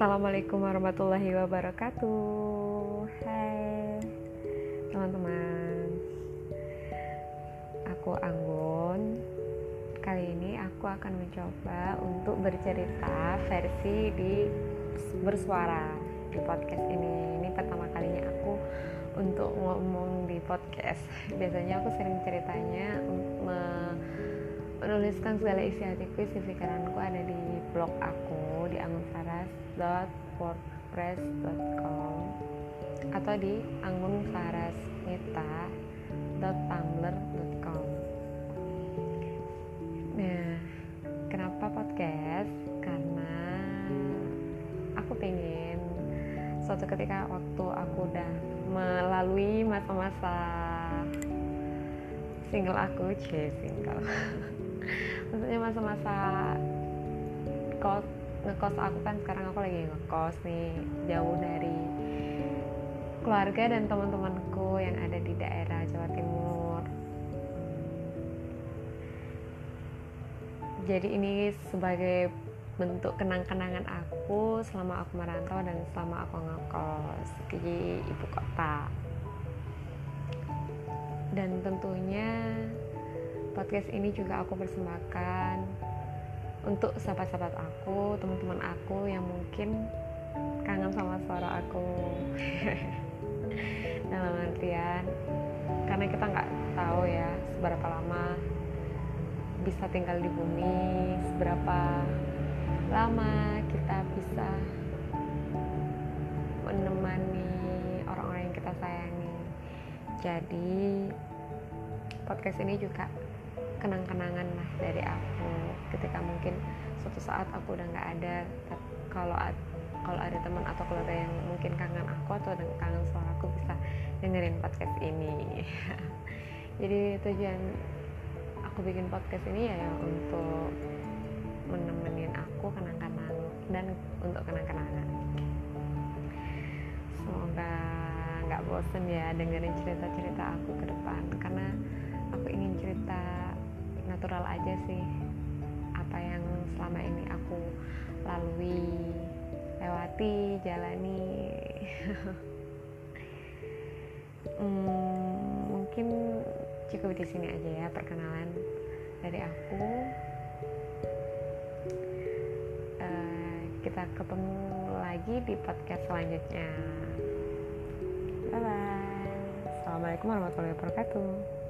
Assalamualaikum warahmatullahi wabarakatuh. Hai teman-teman. Aku Anggun. Kali ini aku akan mencoba untuk bercerita versi di bersuara di podcast ini. Ini pertama kalinya aku untuk ngomong di podcast. Biasanya aku sering ceritanya menuliskan segala isi hatiku, isi pikiranku ada di blog aku di anggunsaras.wordpress.com atau di anggunsarasnita.tumblr.com Nah, kenapa podcast? Karena aku pengen suatu ketika waktu aku udah melalui masa-masa single aku, cie single maksudnya masa-masa kos ngekos aku kan sekarang aku lagi ngekos nih jauh dari keluarga dan teman-temanku yang ada di daerah Jawa Timur. Jadi ini sebagai bentuk kenang-kenangan aku selama aku merantau dan selama aku ngekos di ibu kota. Dan tentunya podcast ini juga aku persembahkan untuk sahabat-sahabat aku, teman-teman aku yang mungkin kangen sama suara aku. Dalam artian, karena kita nggak tahu ya seberapa lama bisa tinggal di bumi, seberapa lama kita bisa menemani orang-orang yang kita sayangi. Jadi podcast ini juga kenang-kenangan lah dari aku ketika mungkin suatu saat aku udah nggak ada kalau kalau ada teman atau keluarga yang mungkin kangen aku atau kangen suara aku bisa dengerin podcast ini. Jadi tujuan aku bikin podcast ini ya untuk menemenin aku kenang-kenang dan untuk kenang-kenangan. Semoga nggak bosen ya dengerin cerita-cerita aku ke depan natural aja sih. Apa yang selama ini aku lalui lewati jalani. Hmm, mungkin cukup di sini aja ya perkenalan dari aku. Uh, kita ketemu lagi di podcast selanjutnya. Bye bye assalamualaikum warahmatullahi wabarakatuh